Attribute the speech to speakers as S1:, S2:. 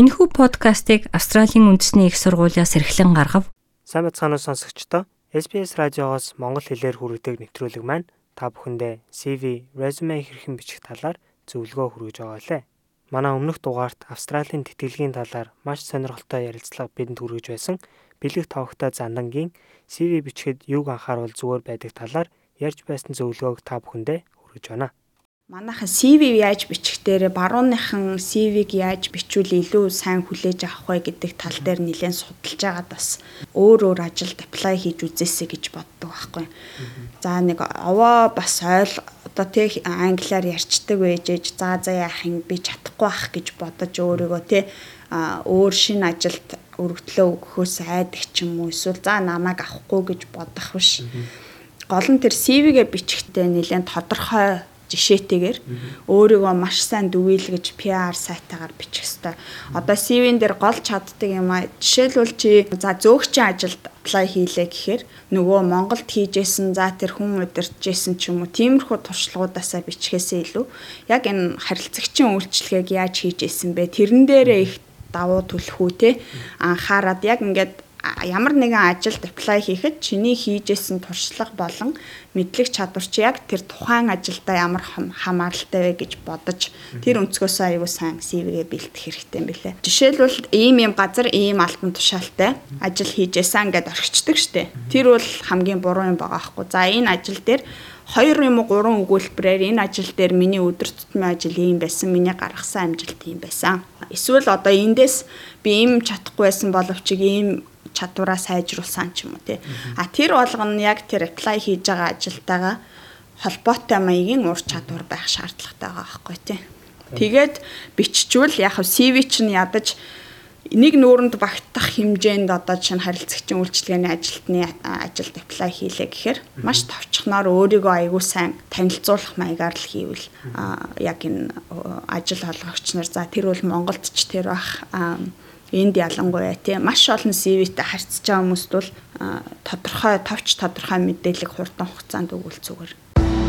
S1: Энэхүү подкастыг Австралийн үндэсний их сургуулиас эрхлэн гаргав.
S2: Сайн бацгаана сонсогчдоо. SBS радиогоос монгол хэлээр хүргэдэг нэвтрүүлэг маань та бүхэндээ CV, resume хэрхэн бичих талаар зөвлөгөө хүргэж байгаа лээ. Манай өмнөх дугаарт Австралийн тэтгэлгийн талаар маш сонирхолтой ярилцлага бидэнд хүргэж байсан. Бэлэг тавхтай зандангийн CV бичгэд юуг анхааруул зүгээр байдаг талаар ярьж байсан зөвлөгөөг та бүхэндээ хүргэж байна.
S3: Манайхан CV яаж бичих дээр барууныхан CV-г яаж бичвэл илүү сайн хүлээж авах вэ гэдэг тал дээр нэлээд судалж байгаад бас өөр өөр ажилд apply хийж үзээсэй гэж боддог байхгүй. За нэг овоо бас ойл одоо тэг англиар ярьцдаг байжээж за за яах юм? Би чадахгүй байх гэж бодож өөрийгөө те өөр шинэ ажилд өргөдлөө өгөхөөс айдаг ч юм уу? Эсвэл за намайг авахгүй гэж бодох биш. Гол нь тэр CV-гээ бичихтэй нэлээд тодорхой жишээтэйгээр өөрийгөө маш сайн дүгийлгэж PR сайтаагаар бичих хэвээр. Одоо CV-н дээр гол чаддаг юм аа. Жишээлбэл чи за зөөгчийн ажилд apply хийлээ гэхээр нөгөө Монголд хийжсэн за тэр хүн удирдахжсэн ч юм уу тиймэрхүү туршлагуудаасаа бичгээсээ илүү яг энэ харилцагчийн үйлчлэгийг яаж хийжсэн бэ? Тэрэн дээрээ их давуу төлөх үү те анхаарад яг ингээд ямар нэгэн ажилд apply хийхэд чиний хийжсэн туршлага болон мэдлэг чадвар чи яг тэр тухайн ажилдаа ямар хамааралтай вэ гэж бодож тэр өнцгөөс аюу сайн CV-гээ бэлтгэх хэрэгтэй юм билэ. Жишээлбэл ийм ийм газар ийм алтан тушаалтай ажил хийжсэн гэдээ орхичдаг штэ. Тэр бол хамгийн буруу юм байгаа хгүй. За энэ ажил дээр хоёр юм уу гурван өгүүлбэрээр энэ ажил дээр миний өдөр тутмын ажил ийм байсан, миний гаргасан амжилт ийм байсан. Эсвэл одоо эндээс би ийм чадахгүй байсан боловч ийм чадвараа сайжруулсан ч юм уу тий. А тэр болгоно яг тэр apply хийж байгаа ажилтайгаа холбоотой маягийн ур чадвар байх шаардлагатай байгаа байхгүй тий. Тэгээд биччихвэл яг CV чинь ядаж нэг нүүрэнд багтах хэмжээнд одоо чинь харилцагчийн үйлчлэгээний ажилтны ажилд apply хийлээ гэхээр маш товчхоноор өөрийгөө аягүй сайн танилцуулах маягаар л хийвэл яг энэ ажил олгогч нар за тэр бол Монголд ч тэр бах энд ялангуяа тийм маш олон CV-тэй харьцаж байгаа хүмүүст бол тодорхой товч тодорхой мэдээлэл хурдан хугацаанд өгвөл зүгээр